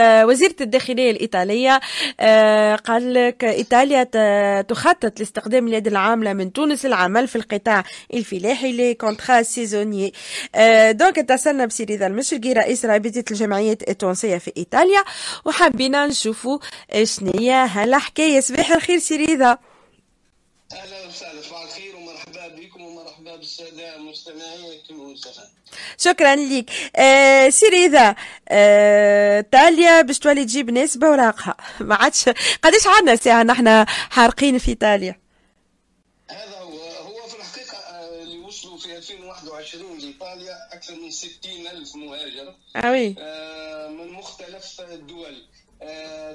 وزيرة الداخلية الإيطالية آه، قال لك إيطاليا تخطط لاستخدام اليد العاملة من تونس العمل في القطاع الفلاحي les contrats saisonniers donc أتصلنا بسيري المشرقي رئيس رابطة الجمعيات التونسية في إيطاليا وحبينا نشوفوا شنية هالحكاية. صباح الخير سيريذا أهلا وسهلا صباح الخير. شكرا لك. آه سيري إذا آه تاليا باش تولي تجيب ناس بوراقها ما عادش قداش عندنا ساعة نحن حارقين في ايطاليا هذا هو هو في الحقيقة آه، اللي وصلوا في 2021 لإيطاليا أكثر من 60 ألف مهاجر. آه, آه من مختلف الدول.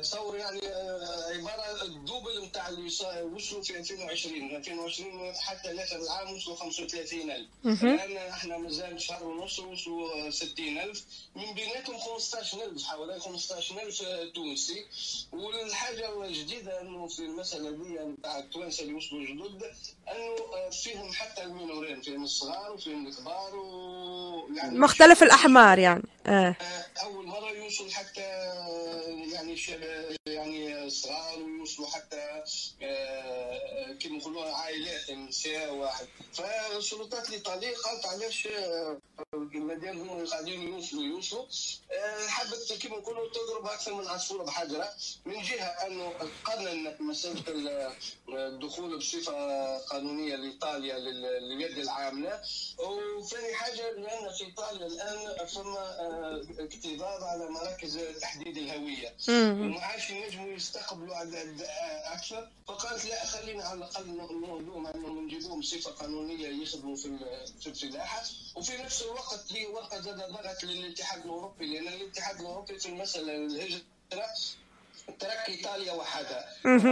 تصور يعني آه، عبارة الدوبل نتاع اللي وصلوا في 2020 2020 حتى لاخر العام وصلوا 35000 الآن إحنا مازال شهر ونص وصلوا 60000 من بيناتهم 15000 حوالي 15000 تونسي. والحاجة الجديدة إنه في المسألة دي نتاع التوانسة اللي وصلوا جدد إنه آه، فيهم حتى المينورين فيهم الصغار وفيهم الكبار و يعني مختلف الأحمار يعني. آه. أول مرة يوصل حتى يعني يعني صغار ويوصلوا حتى نساء واحد. فالسلطات الايطاليه قالت علاش آه، مادام هم قاعدين يوصلوا يوصلوا. آه، حبت كيما نقولوا تضرب أكثر من عصفورة بحجرة. من جهة أنه قانون مسألة الدخول بصفة قانونية لإيطاليا لليد العامله وثاني حاجة لأن في إيطاليا الآن ثم اكتظاظ على مراكز تحديد الهوية. وما عادش ينجموا يستقبلوا عدد أكثر. فقالت لا خلينا على الأقل نوضوهم أنهم نجيبوهم بصفة قانونية يخدموا في في الفلاحه وفي نفس الوقت هي ورقة زاد ضغط للاتحاد الأوروبي لأن الاتحاد الأوروبي في المساله الهجرة ترك إيطاليا وحدها.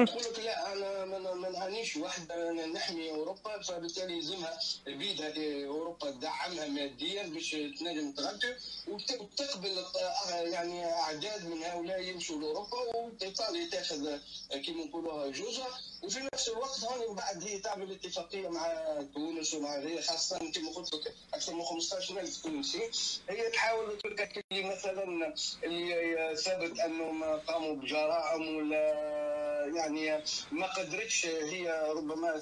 تقول لك لا أنا ما نعانيش وحدة أنا نحمي أوروبا فبالتالي يلزمها البيد هذه أوروبا تدعمها ماديا باش تنجم تغطي وتقبل يعني أعداد من هؤلاء يمشوا لأوروبا وإيطاليا تاخذ كما نقولوا جزء. وفي نفس الوقت هون بعد هي تعمل اتفاقية مع تونس ومع غيرها خاصة كما قلت لك أكثر من 15000 تونسي. هي تحاول اللي مثلا اللي ثبت أنهم قاموا بجرائم ولا يعني ما قدرتش هي ربما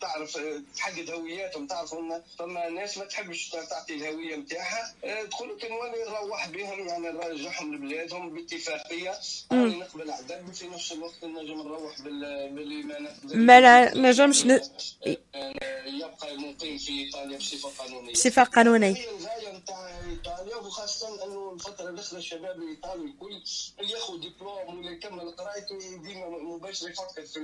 تعرف تحدد هوياتهم تعرف ان فما ناس ما تحبش تعطي الهوية نتاعها تقول لك نولي نروح بهم يعني نرجعهم لبلادهم باتفاقية. يعني نقبل عدد في نفس الوقت نجم نروح باللي ما ما نجمش ن... يبقى مقيم في إيطاليا بصفة قانونية بصفة قانونية الغاية نتاع إيطاليا وخاصة انه الفترة الاخيره الشباب الإيطالي الكل اللي ياخذ دبلوم ولا يكمل قرايته ديما مباشر يفكر في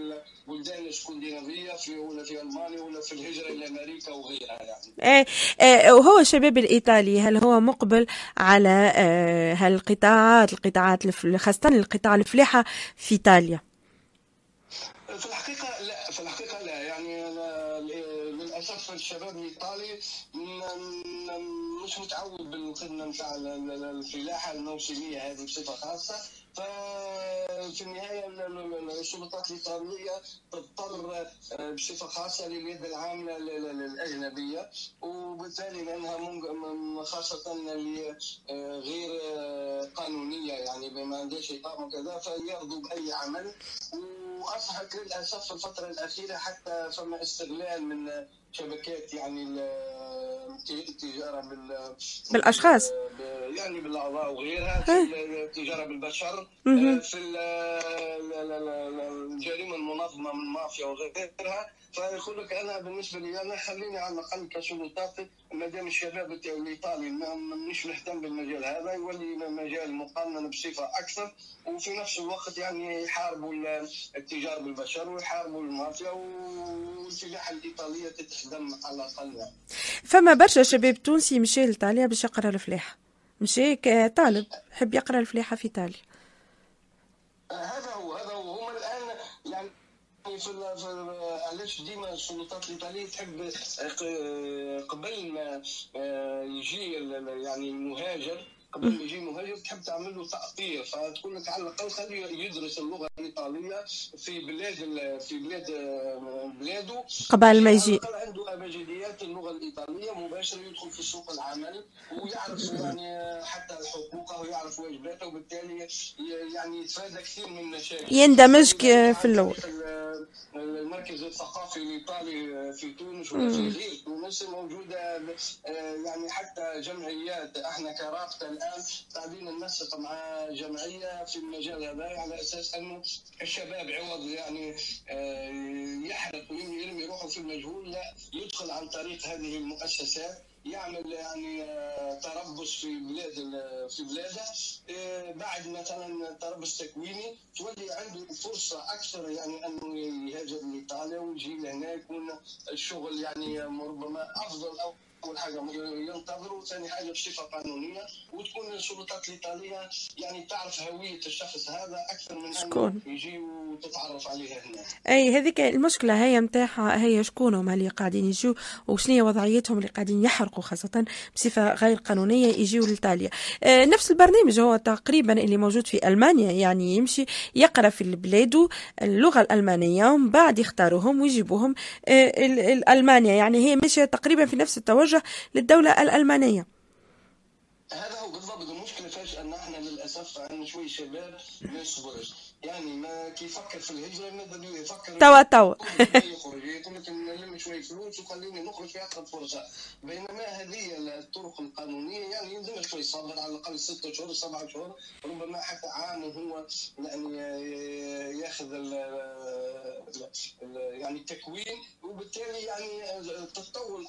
البلدان الإسكندنافية في ولا في ألمانيا ولا في الهجرة إلى أمريكا وغيرها يعني. إيه, إيه وهو الشباب الإيطالي هل هو مقبل على آه هالقطاعات القطاعات خاصة القطاع الفلاحة في إيطاليا؟ في الحقيقة لا في الحقيقة لا يعني للاسف الشباب الايطالي مش متعود بالخدمة نتاع الفلاحة الموسمية هذه بصفة خاصة. ففي النهاية السلطات الإيطالية تضطر آه، بصفة خاصة لليد العامله الأجنبية. وبالتالي لأنها خاصة آه، غير آه، قانونية يعني ما عندهاش اقامه وكذا فيرضوا بأي عمل. واصبحت للأسف في الفترة الأخيرة حتى فما استغلال من شبكات يعني التجاره بال بالأشخاص. يعني بالأعضاء وغيرها في التجاره بالبشر في الجريمة المنظمة من المافيا وغيرها. فيقول لك أنا بالنسبة لي أنا خليني على الأقل كسلطات ما دام الشباب الإيطالي مش مهتم بالمجال هذا يولي مجال مقنن بصفة أكثر وفي نفس الوقت يعني يحاربوا التجار بالبشر ويحاربوا المافيا والفلاحه الإيطالية تتخدم على الأقل يعني. فما برشا شباب تونسي مشى لإيطاليا باش يقرأ الفلاحة مشي كطالب يحب يقرأ الفلاحة في إيطاليا هذا هو هذا هو هم الان يعني في علاش ديما السلطات الإيطالية تحب آه، قبل ما آه، يجي يعني المهاجر قبل ما يجي مهاجر تحب تعمل له تاطير فتقول لك على الأقل خليه يدرس اللغة الإيطالية في بلاد في بلاد آه، بلاده. قبل ما يجي. عنده اساسيات اللغة الإيطالية مباشرة يدخل في سوق العمل ويعرف يعني حتى حقوقه ويعرف واجباته وبالتالي يعني يتفادى كثير من المشاكل يندمج في اللغة المركز الثقافي الإيطالي في تونس وفي غير تونس موجودة يعني حتى جمعيات إحنا كرابطة الآن قاعدين ننسق مع جمعية في المجال هذا على أساس أنه الشباب عوض يعني آه، يحرق ويرمي روحه في المجهول لا يدخل عن طريق هذه المؤسسات يعمل يعني آه، تربص في بلاد في بلاده. آه، بعد مثلا تربص تكويني تولي عنده فرصة أكثر يعني أنه يهاجر لإيطاليا ويجي لهنا يكون الشغل يعني ربما أفضل أو أول حاجة ينتظروا ثاني حاجة بصفة قانونية. وتكون السلطات الإيطالية يعني تعرف هوية الشخص هذا أكثر من شكون يجي وتتعرف عليه هنا. أي هذيك المشكلة هي نتاعها هي شكون هما اللي قاعدين يجوا وشنو هي وضعيتهم اللي قاعدين يحرقوا خاصة بصفة غير قانونية يجيوا لايطاليا آه نفس البرنامج هو تقريبا اللي موجود في ألمانيا يعني يمشي يقرأ في البلاد اللغة الألمانية ومن بعد يختاروهم ويجيبوهم آه المانيا يعني هي ماشية تقريبا في نفس التوجه توجه للدولة الألمانية. هذا هو بالضبط. المشكلة فاش أن إحنا للأسف عندنا شوي شباب ما يصبرش يعني ما كيفكر في الهجرة ماذا بيه يفكر توا توا. يخرج يقول لك نلم شوي فلوس وخليني نخرج في أقرب فرصة. بينما هذه الطرق القانونية يعني يلزم شوي صبر على الأقل ستة شهور سبعة شهور ربما حتى عام وهو يعني ياخذ يعني التكوين وبالتالي يعني تطول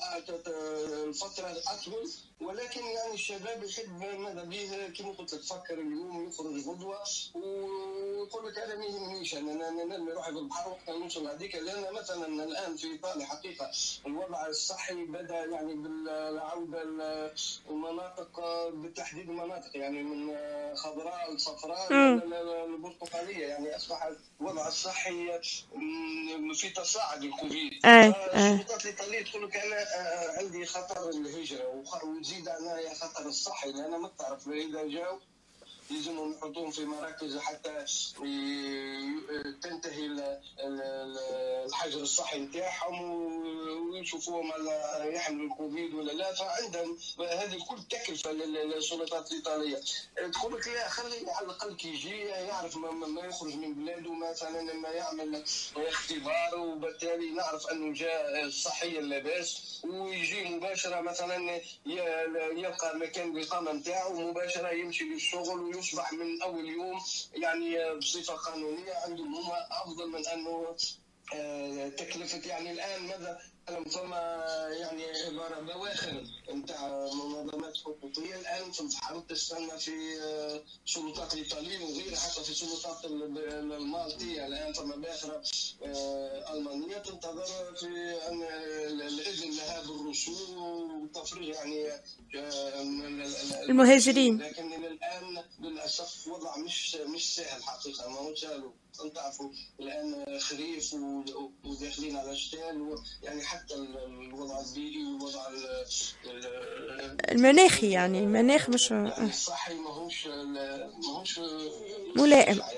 الفترة أطول ولكن يعني الشباب يحب ماذا به كما قلت لك فكر اليوم يخرج غدوة ويقول لك هذا ما يهمنيش أنا نرمي روحي في البحر وقت نوصل هذيك لأن مثلا الآن في إيطاليا حقيقة الوضع الصحي بدأ يعني بالعودة المناطق بالتحديد المناطق يعني من خضراء لصفراء البرتقاليه يعني أصبح الوضع الصحي في تصاعد الكوفيد. السلطات الإيطالية تقول لك أنا عندي خطر الهجره وتزيد عليها خطر الصحي لأن ما تعرف إذا جاوا يلزمهم يحطوهم في مراكز حتى تنتهي الحجر الصحي نتاعهم ويشوفوهم هل يحملوا الكوفيد ولا لا. فعندهم هذه كل تكلفة للسلطات الإيطالية. تقول لك لا خلي على الأقل كي يجي يعرف ما يخرج من بلاده مثلا لما يعمل اختبار وبالتالي نعرف أنه جاء صحيا لاباس ويجي مباشرة مثلا يلقى مكان الاقامه نتاعو مباشره يمشي للشغل يصبح من أول يوم يعني بصفة قانونية عندهم هم أفضل من أنه آه، تكلفة يعني الآن ماذا؟ ثم يعني عبارة بواخر نتاع منظمات حقوقية الآن في البحر تستنى في السلطات آه، الايطاليه وغيرها حتى في السلطات المالطية الآن ثم باخره آه، ألمانية. تنتظر في أن الإذن لها بالرسوم وتفريغ يعني المهاجرين. لكن الآن للأسف وضع مش مش سهل حقيقة ما هو سهل. تعرفوا الآن خريف وداخلين على شتاء يعني حتى الوضع البيئي والوضع المناخي يعني المناخ مش يعني الصحي ماهوش ماهوش ملائم. يعني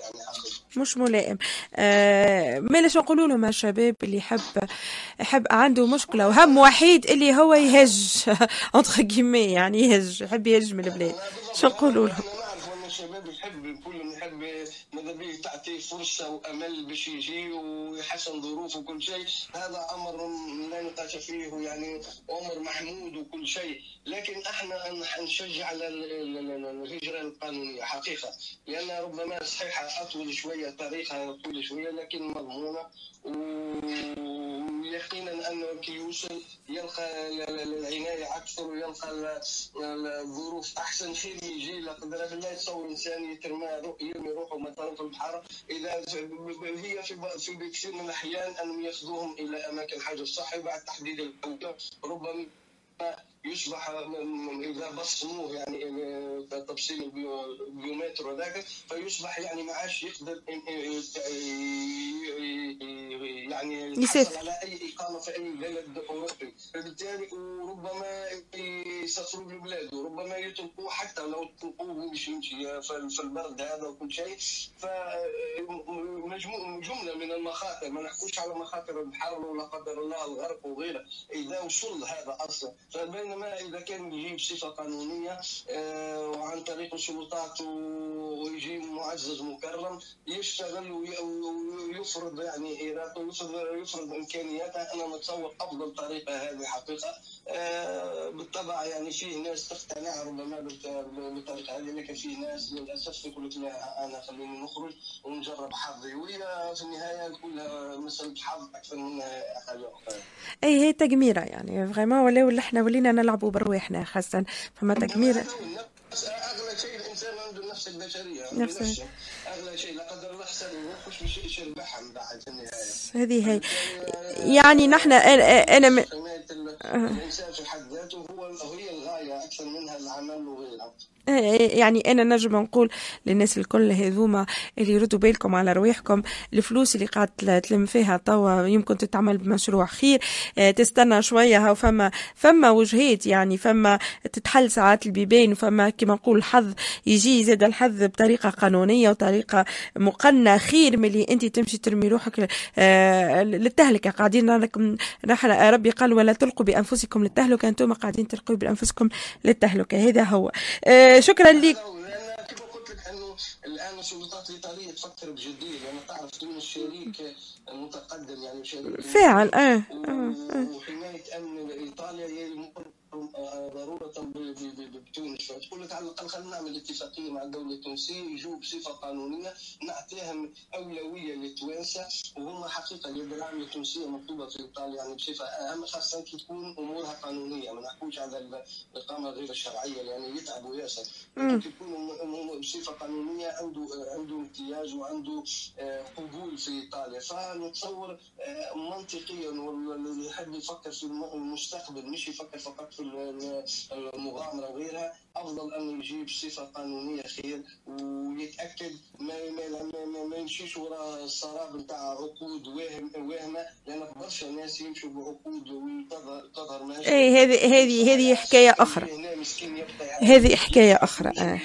مش ملائم. آه مالاش نقولوا لهم الشباب اللي يحب يحب عنده مشكلة وهم وحيد اللي هو يهج. اونتر يعني يهج يحب يهج من البلاد. شو نقولوا لهم؟ الشباب يحب الكل يحب ماذا بيه تعطيه فرصة وأمل باش يجي ويحسن ظروفه وكل شيء. هذا أمر لا نقاش فيه يعني أمر محمود وكل شيء. لكن إحنا نشجع على الهجرة القانونية حقيقة. لأن ربما صحيحه أطول شوية تاريخها طويل شوية لكن مضمونة. ويقينا أنه كي يوصل يلقى أكثر ويلقى الظروف أحسن. خير يجي لا قدر بالله يتصور إنسان يترمى يرمي روحه مثلا في البحر. إذا هي في في كثير من الأحيان أنهم ياخذوهم إلى أماكن حجر صحي بعد تحديد الجوده ربما يصبح إذا بصموه يعني تبصيم البيومتر وذاك فيصبح يعني ما عادش يقدر يعني يحصل على أي إقامة في أي بلد أوروبي. فبالتالي ربما يسافروا لبلاده ربما يتركوه حتى لو تركوه مش يمشي في البرد هذا وكل شيء. فمجموع جملة من المخاطر ما نحكوش على مخاطر الحر ولا قدر الله الغرق وغيره إذا وصل هذا أصلا. فبينما إذا كان يجيب صفة قانونية آه، وعن طريق السلطات ويجي معزز مكرم يشتغل ويفرض يعني ارادته يفرض يفرض إمكانياته. أنا نتصور أفضل طريقة هذه حقيقة. آه، بالطبع يعني فيه ناس تقتنع ربما بالطريقة هذه لكن فيه ناس للأسف يقول لك لا أنا خليني نخرج ونجرب حظي. وهي في النهاية كلها مساله حظ أكثر منها حاجة أخرى. أي هي تقميرة يعني. فريمون ولا إحنا ولينا نلعبوا برواحنا خاصة. فما تقميرة. اغلى شيء الانسان عنده النفس البشريه نفس أغلى شيء لا قدر الله حسن مش باش يربحها من بعد في النهايه هذه هي. يعني نحن أنا م... الإنسان في حد ذاته هو هي الغاية أكثر منها العمل وغيرها يعني أنا نجم نقول للناس الكل هذوما اللي يردوا بالكم على رواحكم الفلوس اللي قاعد تلم فيها توا يمكن تتعمل بمشروع خير آه، تستنى شوية فما فما وجهات يعني فما تتحل ساعات البيبان وفما كما نقول الحظ يجي زاد الحظ بطريقة قانونية وطريقة مقننة خير من اللي أنت تمشي ترمي روحك للتهلكة. قاعدين ربي قال ولا تلقوا بأنفسكم للتهلكة أنتم قاعدين تلقوا بأنفسكم للتهلكة. هذا هو. آه، شكرا لك كما قلت لك أنه الآن السلطات الإيطالية تفكر بجدية لأن تعرف تونس شريك متقدم يعني شريك فاعل آه, آه. وحماية أمن إيطاليا ضروره بتونس. فتقول لك على الأقل خلينا نعمل اتفاقية مع الدولة التونسية يجوا بصفه قانونية نعطيهم أولوية للتوانسه وهم حقيقة العامله التونسية مطلوبة في إيطاليا يعني بصفة أهم خاصة كي تكون أمورها قانونية. ما نحكوش على الاقامه غير الشرعية يعني يتعبوا ياسر كي يكون بصفه قانونية عنده عنده امتياز وعنده آه، قبول في إيطاليا. فنتصور آه، منطقيا واللي يحب يفكر في المستقبل مش يفكر فقط في المغامره وغيرها أفضل أن يجيب صفة قانونية خير ويتأكد ما ما ما, ما يمشيش وراء السراب نتاع عقود واهم واهمه لأن برشا ناس يمشوا بعقود وتظهر اي هذه هذه هذه حكاية أخرى. هذه حكاية أخرى آه.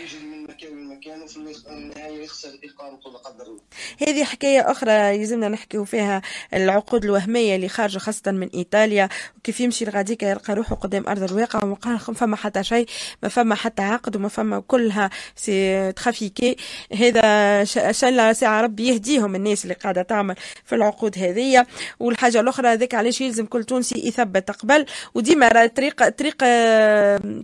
هذه حكاية أخرى يلزمنا نحكيو فيها العقود الوهمية اللي خارجة خاصة من إيطاليا. وكيف يمشي الغاديك يلقى روحه قدام أرض الواقع وما فما حتى شيء ما فما حتى عقد وما فما كلها سي ترافيكي هذا شاء ساعة ربي يهديهم الناس اللي قاعدة تعمل في العقود هذه والحاجة الأخرى هذيك علاش يلزم كل تونسي يثبت قبل. وديما طريقة طريقة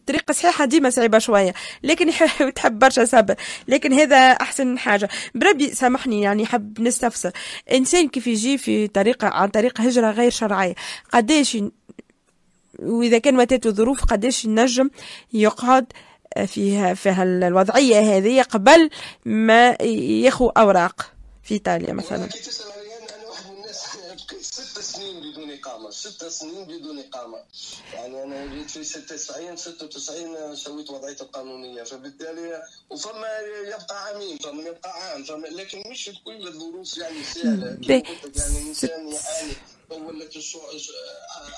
طريقة صحيحة ديما صعيبة شوية لكن تحب برشا صبر. لكن هذا أحسن حاجة بربي سامحني يعني حب نستفسر. إنسان كيف يجي في طريقة عن طريق هجرة غير شرعية؟ قديش وإذا كان واتته ظروف قديش ينجم يقعد في في الوضعية هذه قبل ما يخو أوراق في إيطاليا مثلا؟ إقامة ست سنين بدون إقامة. يعني أنا جيت في 96 96 سويت وضعيتي القانونية فبالتالي وفما يبقى عامين فما يبقى عام فما لكن مش كل الظروف يعني سهلة. يعني الإنسان يعاني. ولت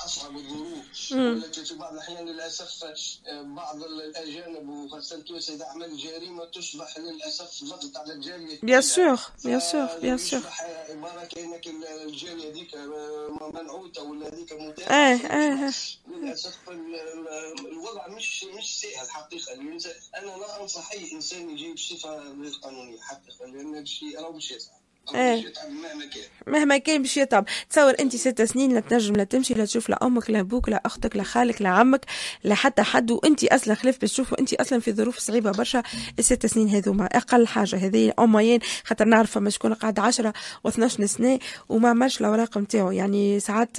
أصعب الظروف. ولت في بعض الأحيان للأسف بعض الأجانب وخاصة تونس إذا عمل جريمة تصبح للأسف ضغط على الجاليه bien sûr bien sûr bien sûr. عباره كانك الجاليه هذيك منعوتة ولا هذيك آه آه للأسف الوضع مش مش سهل حقيقه أنا لا أنصح أي إنسان يجي بصفة غير قانونية حقيقة لأن الشيء راهو مش يسعى. إيه. مهما كان باش يتعب تصور أنت ست سنين لا تنجم لا تمشي لا تشوف لا أمك لا أبوك لا أختك لا خالك لا عمك لا حتى حد. وأنت أصلا خلاف باش تشوفوا أنت أصلا في ظروف صعيبة برشا. الست سنين هذوما أقل حاجة. هذه امين خاطر نعرف فما شكون قاعد 10 و12 سنة وما عملش الأوراق نتاعو يعني ساعات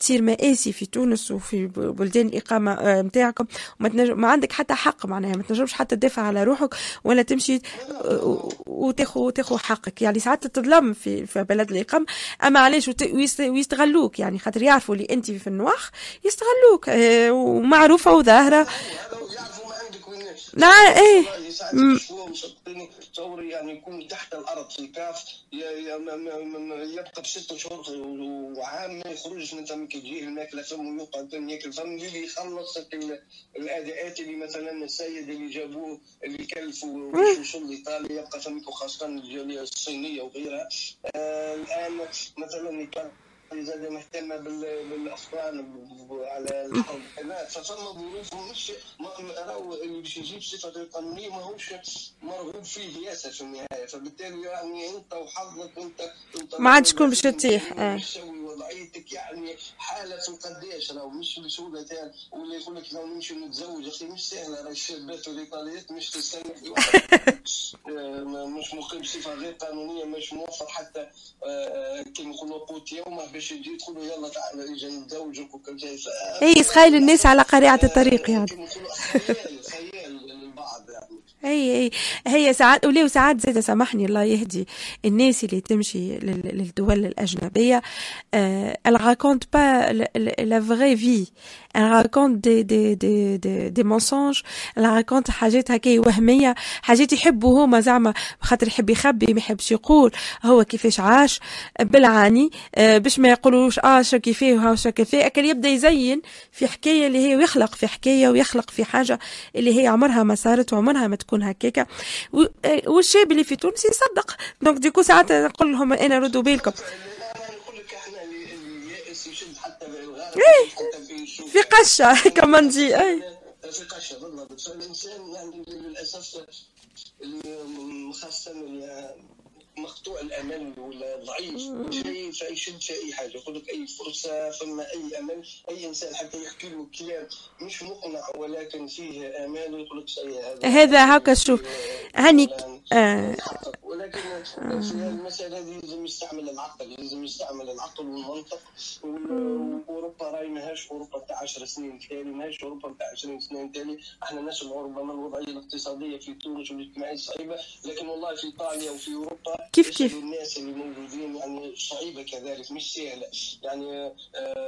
تصير مآسي في تونس وفي بلدان الإقامة نتاعكم وما تنجم ما عندك حتى حق معناها. ما تنجمش حتى تدافع على روحك ولا تمشي وتاخذ تاخذ حقك. يعني ساعات تظلم في في بلد الإقامة. أما علاش ويستغلوك؟ يعني خاطر يعرفوا اللي أنت في النواخ يستغلوك آه، ومعروفة وظاهرة. نعم إيه. تصوري يعني يكون تحت الأرض في كاف يبقى بست شهور وعام ما يخرجش من كي تجيه الماكله فم ويقعد فم ياكل فم اللي يخلص الأداءات اللي مثلا السيد اللي جابوه اللي كلفوا باش يوصل لإيطاليا يبقى فمك وخاصه الجالية الصينية وغيرها. آه الآن مثلا زاد مهتمه بالاطفال على الحرب فثم ظروف مش راهو اللي باش يجيب صفة القانونيه ماهوش مرغوب فيه ياسر في النهاية. فبالتالي يعني أنت وحظك وانت ما عادش تكون باش تطيح. تسوي وضعيتك يعني حالة في القداش راهو؟ مش بسهولة تاع ولا يقول لك لو نمشي نتزوج. أخي مش سهله راهي الشابات والايطاليات مش تستنى. مش مقيم بصفة غير قانونية مش موفر حتى كيما نقولوا قوت يومه باش يجي يدخلوا يلا تعالوا أجي نتزوجك وكل شيء. اي تخيل الناس على قريعه الطريق يعني. خيال خيال للبعض يعني. أي أي. هي ساعات وليه ساعات زيد سامحني الله يهدي الناس اللي تمشي للدول الأجنبية. elle raconte pas la vraie vie. Elle raconte des des des des, des mensonges. Elle raconte حاجات هكا وهمية. حاجات يحبوا هما زعما خاطر يحب يخبي ما يحبش يقول. هو كيفاش عاش؟ بالعاني. باش ما يقولوش آه شو كيفاه وها شو كيفاه. أكل يبدأ يزين في حكاية اللي هي ويخلق في حكاية ويخلق في حاجة اللي هي عمرها ما صارت وعمرها ما تكون هكاكا. والشاب اللي في تونس يصدق. دونك ديكو ساعات نقول لهم أنا ردوا بالكم إيه في قشة كما نجي اي في قشه بالضبط فالانسان يعني للاسف خاصه مقطوع الأمل ولا ضعيف. شيء فيشد في أي حاجة. يقول لك أي فرصة ثم أي أمل أي إنسان حتى يحكي له كلام مش مقنع ولكن فيه امال ويقول لك هذا هذا هكا شوف هاني آه. ولكن في المسألة هذه لازم يستعمل العقل لازم يستعمل العقل والمنطق وأوروبا راهي ماهاش أوروبا تاع 10 سنين تالي ماهاش أوروبا تاع 20 سنه تالي. إحنا نسمع ربما الوضعية الاقتصادية في تونس والاجتماعية صعيبة لكن والله في إيطاليا وفي أوروبا كيف كيف؟ الناس اللي موجودين يعني صعيبة كذلك مش سهلة. يعني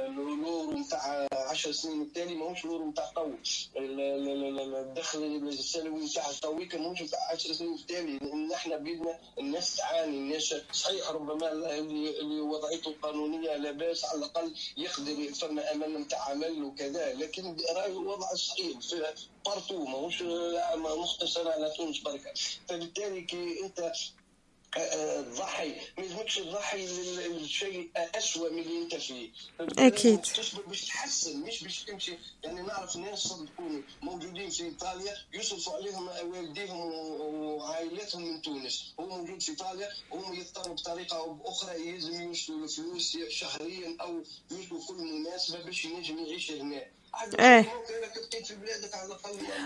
الأمور نتاع 10 سنين التالي ماهوش الأمور نتاع تو الدخل السنوي نتاع توي ماهوش نتاع 10 سنين التالي لأن إحنا بيدنا الناس تعاني الناس. صحيح ربما اللي, وضعيته القانونيه لاباس على الأقل يقدر فما أمان نتاع عمل وكذا لكن راهي الوضع صعيب partout ماهوش مختصر على تونس بركة. فبالتالي كي أنت تضحي ما يلزمكش تضحي للشيء اسوء من اللي أنت فيه. أكيد. تصبر باش تحسن مش باش تمشي يعني نعرف ناس صدقوني موجودين في إيطاليا. يصرفوا عليهم والديهم وعائلاتهم من تونس. هو موجود في إيطاليا. وهم يضطروا بطريقة أو بأخرى يلزم يوصلوا الفلوس شهريا أو يوصلوا كل مناسبة باش ينجم يعيش هنا إيه.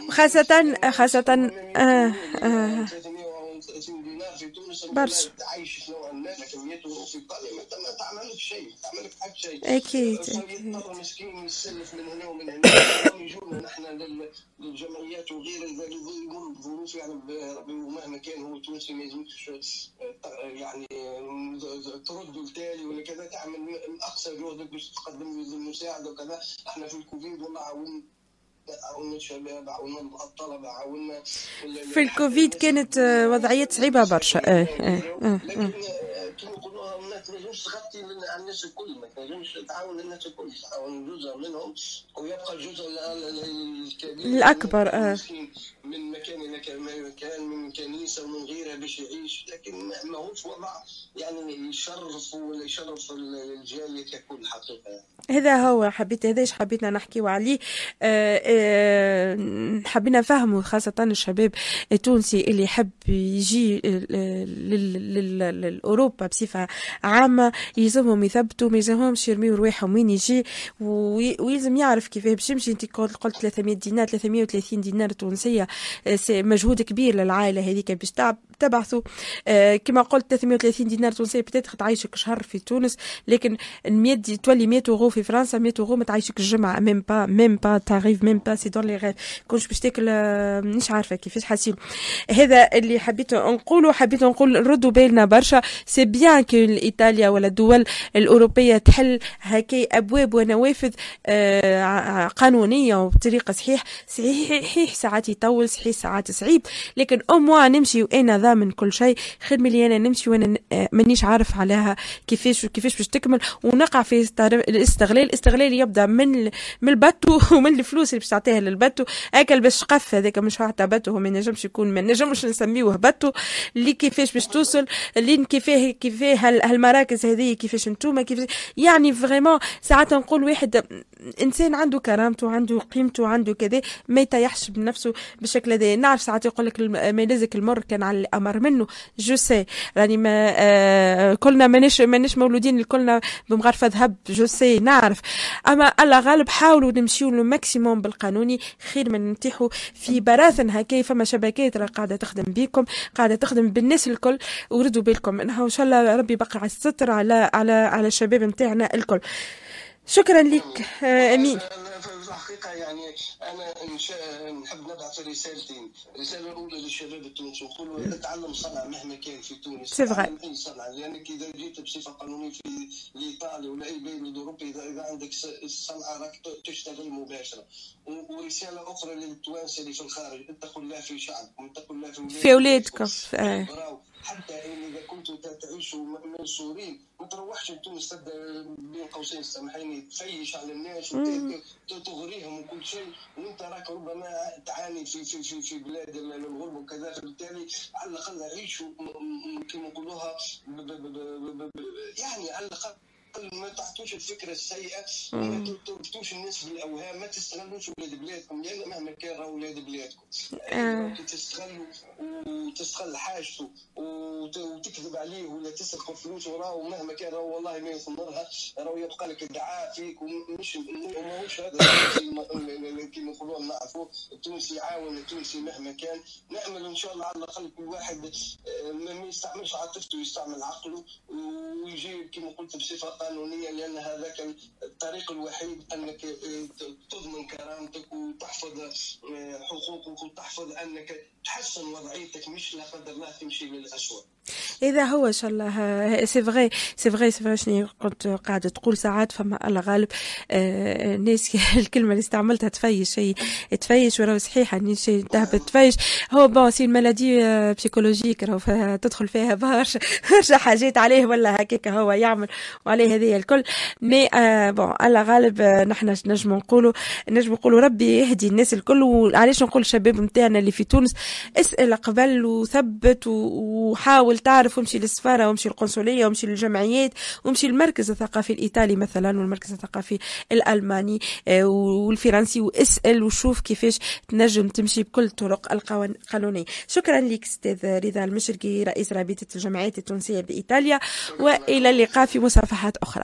خاصة خاصة آه آه. في تونس برشا. تعيش نوعا ما لكن في ايطاليا ما تعملش شيء ما تعملك حتى شيء. أكيد فيضطر مسكين يسلف من هنا ومن هنا. يجونا نحن للجمعيات وغيرها اذا يمر بظروف يعني مهما كان هو تونسي ما يلزمكش يعني ترد التالي ولا كذا تعمل اقصى جهدك باش تقدم المساعدة وكذا. إحنا في الكوفيد والله عاوننا عاونا الشباب عاونا الطلبه عاونا في الكوفيد كانت وضعية صعيبة برشا. آه آه لكن كما نقولوا ما تنجمش تغطي على الناس الكل ما تنجمش تعاون الناس الكل تعاون جزء منهم ويبقى الجزء الكبير الأكبر آه من مكان إلى مكان من كنيسة ومن غيرها باش يعيش لكن ماهوش وضع يعني يشرف يشرف الجالية ككل حقيقة. هذا هو حبيت هذاش حبيتنا نحكيو عليه. آه آه حبينا نفهموا خاصة الشباب التونسي اللي يحب يجي لأوروبا بصفة عامة. يلزمهم يثبتوا ما يلزمهمش يرميوا رواحهم وين يجي. ويلزم يعرف كيفاه. باش يمشي انت قلت 300 دينار 330 دينار تونسية مجهود كبير للعائلة هذيك باش تبعثوا. آه كما قلت 330 دينار تونسي peut-être تعيشك شهر في تونس لكن 100 تولي 100 أورو في فرنسا 100 أورو ما تعيشك الجمعة. même pas même pas t'arrives même pas c'est dans les rêves كنت باش تاكل آه، مش عارفة كيفاش حاسين. هذا اللي حبيت نقوله حبيت نقول نردوا بالنا برشا. c'est bien que ايطاليا ولا الدول الأوروبية تحل هكا أبواب ونوافذ آه قانونية وبطريقة صحيح. صحيح ساعات يطول صحيح ساعات صعيب. لكن أو موا نمشي وأنا ضامن كل شيء. خير ملي أنا نمشي وأنا آه، مانيش عارف عليها كيفاش وكيفاش باش تكمل. ونقع في الاستغلال. الاستغلال يبدأ من من الباتو ومن الفلوس اللي باش تعطيها للباتو. أكل باش قف هذاك مش حتى باتو هو ما نجمش يكون ما نجمش نسميوه باتو. اللي كيفاش باش توصل اللي كيفاه كيفاه هالمراكز هذه كيفاش انتوما كيفاش. يعني فريمون ساعات نقول واحد إنسان عنده كرامته عنده قيمته عنده كذا ما يطيحش بنفسه بالشكل هذا. نعرف ساعات يقول لك ما لازك المر كان على الأمر منه. جو سي راني ما آه كلنا مانيش مانيش مولودين كلنا بمغرفة ذهب je sais نعرف. أما الله غالب حاولوا نمشيو le maximum بالقانوني خير من نطيحوا في براثن هكا. فما شبكات قاعدة تخدم بيكم قاعدة تخدم بالناس الكل. وردوا بالكم. انها وان شاء الله ربي بقى على الستر على على على الشباب نتاعنا الكل. شكرا لك آه، أمين. الحقيقة يعني أنا نحب نبعث رسالتين. الرسالة الأولى للشباب التونسي نقول تعلم صنعه مهما كان في تونس. تعلم أي صنعه لأنك إذا جيت بصفة قانونية في لايطاليا ولا أي بلد الاوروبي اذا عندك الصنعه راك تشتغل مباشرة. ورسالة أخرى للتوانسة اللي في الخارج اتقوا الله في شعبكم اتقوا الله في في اولادكم حتى إذا كنتوا تعيشوا منصورين ما تروحش لتونس تبدأ بين قوسين سامحيني تفيش على الناس وتغريهم وكل شيء. وأنت راك ربما تعاني في في في, في بلاد الغرب وكذا فبالتالي على الأقل عيشوا كما نقولوها يعني على الأقل ما تعطوش الفكرة السيئة ما تربطوش الناس بالاوهام ما تستغلوش ولاد بلادكم لأن مهما كان راهو ولاد بلادكم. آه. تستغلوا وتستغل حاجته وتكذب عليه ولا تسرق فلوس وراه مهما كان راهو والله ما يثمرها راهو يبقى لك ادعاء فيك ومش ماهوش هذا كيما نقولوا نعرفوا التونسي يعاون التونسي مهما كان. نأمل إن شاء الله على الأقل كل واحد آه، ما يستعملش عاطفته يستعمل عقله ويجي كما قلت بصفة قانونيه لأن هذاك الطريق الوحيد أنك تضمن كرامتك وتحفظ آه، حقوقك وتحفظ أنك تحسن وضعيتك مش لا قدر الله تمشي للاسوء إذا هو إن شاء الله c'est vrai c'est vrai c'est vrai شنو كنت قاعدة تقول ساعات فما الله غالب آه الناس الكلمة اللي استعملتها تفيش شيء تفيش وراه صحيح اني شيء تهبط تفيش. هو bon c'est ال maladie psychologique راهو تدخل فيها برشا برشا حاجات عليه ولا هكاك هو يعمل وعليه هذه الكل. mais bon الله غالب آه نحن نجم نقولوا نجم نقولوا ربي يهدي الناس الكل. وعلاش نقول الشباب نتاعنا اللي في تونس اسأل قبل وثبت وحاول حاول تعرف وامشي للسفارة وامشي للقنصلية وامشي للجمعيات وامشي للمركز الثقافي الإيطالي مثلا والمركز الثقافي الألماني آه، والفرنسي واسأل وشوف كيفاش تنجم تمشي بكل الطرق القانونية شكرا لك أستاذ رضا المشرقي رئيس رابطة الجمعيات التونسية بإيطاليا وإلى اللقاء في مصافحات أخرى.